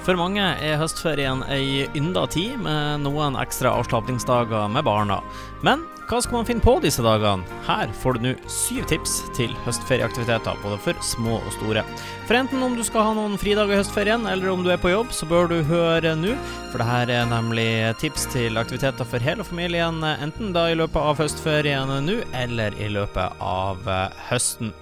For mange er høstferien ei ynda tid med noen ekstra avslapningsdager med barna. Men hva skal man finne på disse dagene? Her får du nå syv tips til høstferieaktiviteter, både for små og store. For enten om du skal ha noen fridager i høstferien, eller om du er på jobb, så bør du høre nå. For dette er nemlig tips til aktiviteter for hele familien, enten da i løpet av høstferien nå, eller i løpet av høsten.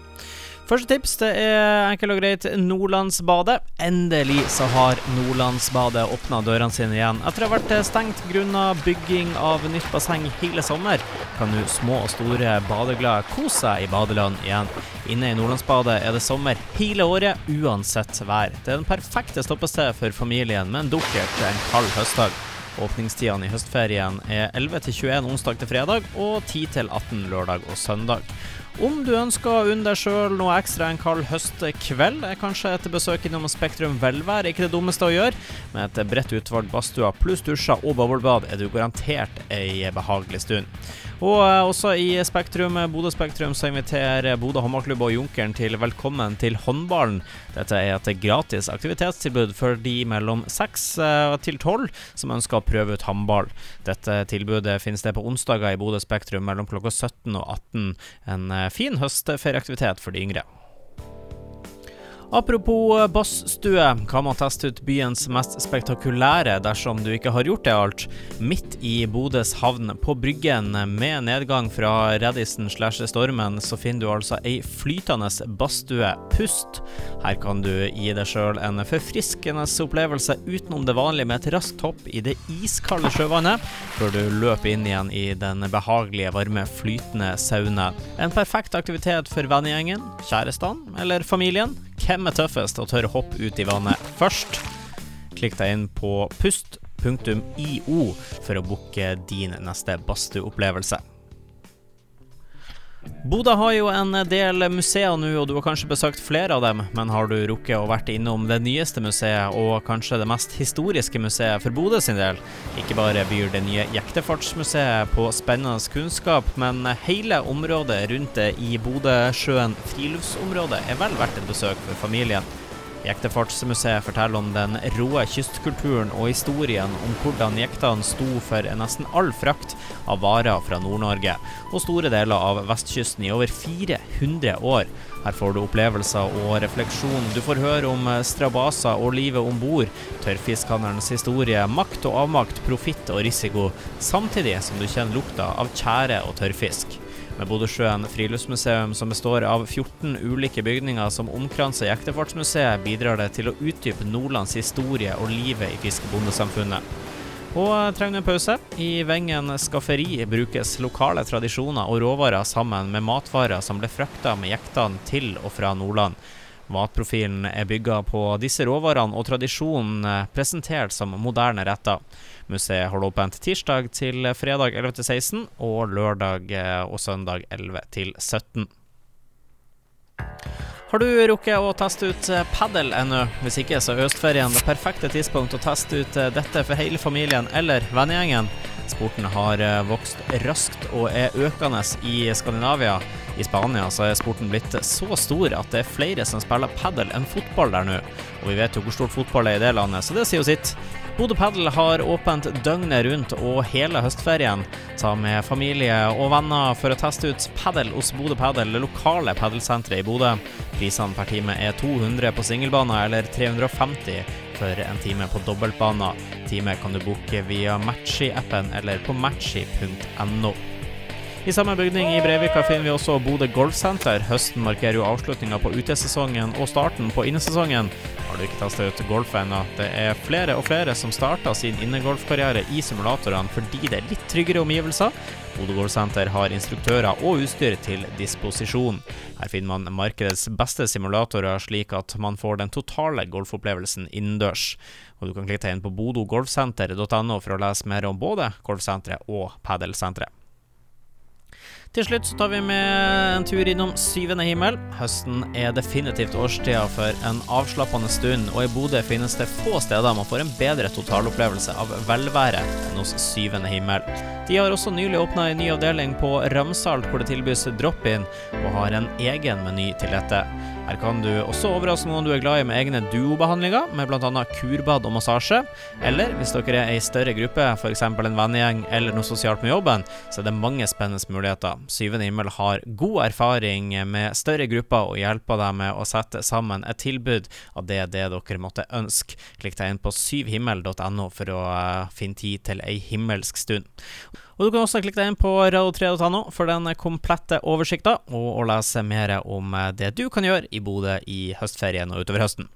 Første tips det er enkelt og greit Nordlandsbadet. Endelig så har Nordlandsbadet åpna dørene sine igjen. Etter å ha vært stengt grunnet bygging av nytt basseng hele sommer, kan nå små og store badeglade kose seg i badeland igjen. Inne i Nordlandsbadet er det sommer hele året, uansett vær. Det er den perfekte stoppestedet for familien med en dukkert en kald høstdag. Åpningstidene i høstferien er 11 til 21 onsdag til fredag og 10 til 18 lørdag og søndag. Om du ønsker å unne deg sjøl noe ekstra en kald høstkveld, er kanskje et besøk innom Spektrum velvær ikke det dummeste å gjøre. Med et bredt utvalg badstuer pluss dusjer og boblebad er du garantert ei behagelig stund. Og eh, også i Spektrum, Bodø Spektrum så inviterer Bodø håndballklubb og Junkeren til Velkommen til håndballen. Dette er et gratis aktivitetstilbud for de mellom 6 eh, til 12 som ønsker å prøve ut håndball. Dette tilbudet finnes det på onsdager i Bodø Spektrum mellom klokka 17 og 18. En eh, fin høstferieaktivitet for de yngre. Apropos eh, bassstue, kan man teste ut byens mest spektakulære dersom du ikke har gjort det alt. Midt i Bodøs havn, på Bryggen, med nedgang fra Reddisen slash Stormen, så finner du altså ei flytende badstue, Pust. Her kan du gi deg sjøl en forfriskende opplevelse utenom det vanlige med et raskt hopp i det iskalde sjøvannet, før du løper inn igjen i den behagelige, varme, flytende sauna. En perfekt aktivitet for vennegjengen, kjærestene eller familien. Hvem er tøffest og tør å hoppe ut i vannet først? Klikk deg inn på pust.io for å booke din neste badstueopplevelse. Bodø har jo en del museer nå, og du har kanskje besøkt flere av dem, men har du rukket å vært innom det nyeste museet, og kanskje det mest historiske museet for Bodø sin del? Ikke bare byr det nye Jektefartsmuseet på spennende kunnskap, men hele området rundt det i Bodøsjøen friluftsområde er vel verdt et besøk for familien. Jektefartsmuseet forteller om den råe kystkulturen og historien om hvordan jektene sto for nesten all frakt av varer fra Nord-Norge og store deler av vestkysten i over 400 år. Her får du opplevelser og refleksjon. Du får høre om strabaser og livet om bord, tørrfiskhandelens historie, makt og avmakt, profitt og risiko, samtidig som du kjenner lukta av tjære og tørrfisk med Bodøsjøen friluftsmuseum, som består av 14 ulike bygninger som omkranser Jektefartsmuseet, bidrar det til å utdype Nordlands historie og livet i fiskebondesamfunnet. Og trenger du en pause? I Vengen skafferi brukes lokale tradisjoner og råvarer sammen med matvarer som ble frakta med jektene til og fra Nordland. Matprofilen er bygga på disse råvarene og tradisjonen presentert som moderne retter. Museet holder åpent tirsdag til fredag 11 til 16 og lørdag eh, og søndag 11 til 17. Har du rukket å teste ut eh, padel ennå? Hvis ikke, så er høstferien det perfekte tidspunkt å teste ut eh, dette for hele familien eller vennegjengen. Sporten har vokst raskt og er økende i Skandinavia. I Spania så er sporten blitt så stor at det er flere som spiller padel enn fotball der nå. Og vi vet jo hvor stort fotball er i det landet, så det sier jo sitt. Bodø Padel har åpent døgnet rundt og hele høstferien. Ta med familie og venner for å teste ut padel hos Bodø Padel, det lokale padelsenteret i Bodø. Prisene per time er 200 på singelbaner eller 350 for en time på dobbeltbaner. Time kan du booke via Matchy-appen eller på matchy.no. I samme bygning i Breivika finner vi også Bodø golfsenter. Høsten markerer jo avslutninga på utesesongen og starten på innesesongen. Har du ikke testa ut golf ennå? Det er flere og flere som starter sin innegolfkarriere i simulatorene fordi det er litt tryggere omgivelser. Bodø golfsenter har instruktører og utstyr til disposisjon. Her finner man markedets beste simulatorer, slik at man får den totale golfopplevelsen innendørs. Du kan klikke deg inn på bodogolfsenter.no for å lese mer om både golfsenteret og padelsenteret. Til slutt så tar vi med en tur innom syvende himmel. Høsten er definitivt årstida for en avslappende stund, og i Bodø finnes det få steder man får en bedre totalopplevelse av velvære enn hos syvende himmel. De har også nylig åpna en ny avdeling på Ramsalt hvor det tilbys drop-in, og har en egen meny til dette. Her kan du også overraske noen du er glad i med egne duobehandlinger, med bl.a. kurbad og massasje. Eller hvis dere er ei større gruppe, f.eks. en vennegjeng eller noe sosialt med jobben, så er det mange spennende muligheter. Syvende himmel har god erfaring med større grupper og hjelper deg med å sette sammen et tilbud av det det dere måtte ønske. Klikk deg inn på syvhimmel.no for å uh, finne tid til ei himmelsk stund. Og Du kan også klikke deg inn på radio3.no for den komplette oversikta, og å lese mer om det du kan gjøre i Bodø i høstferien og utover høsten.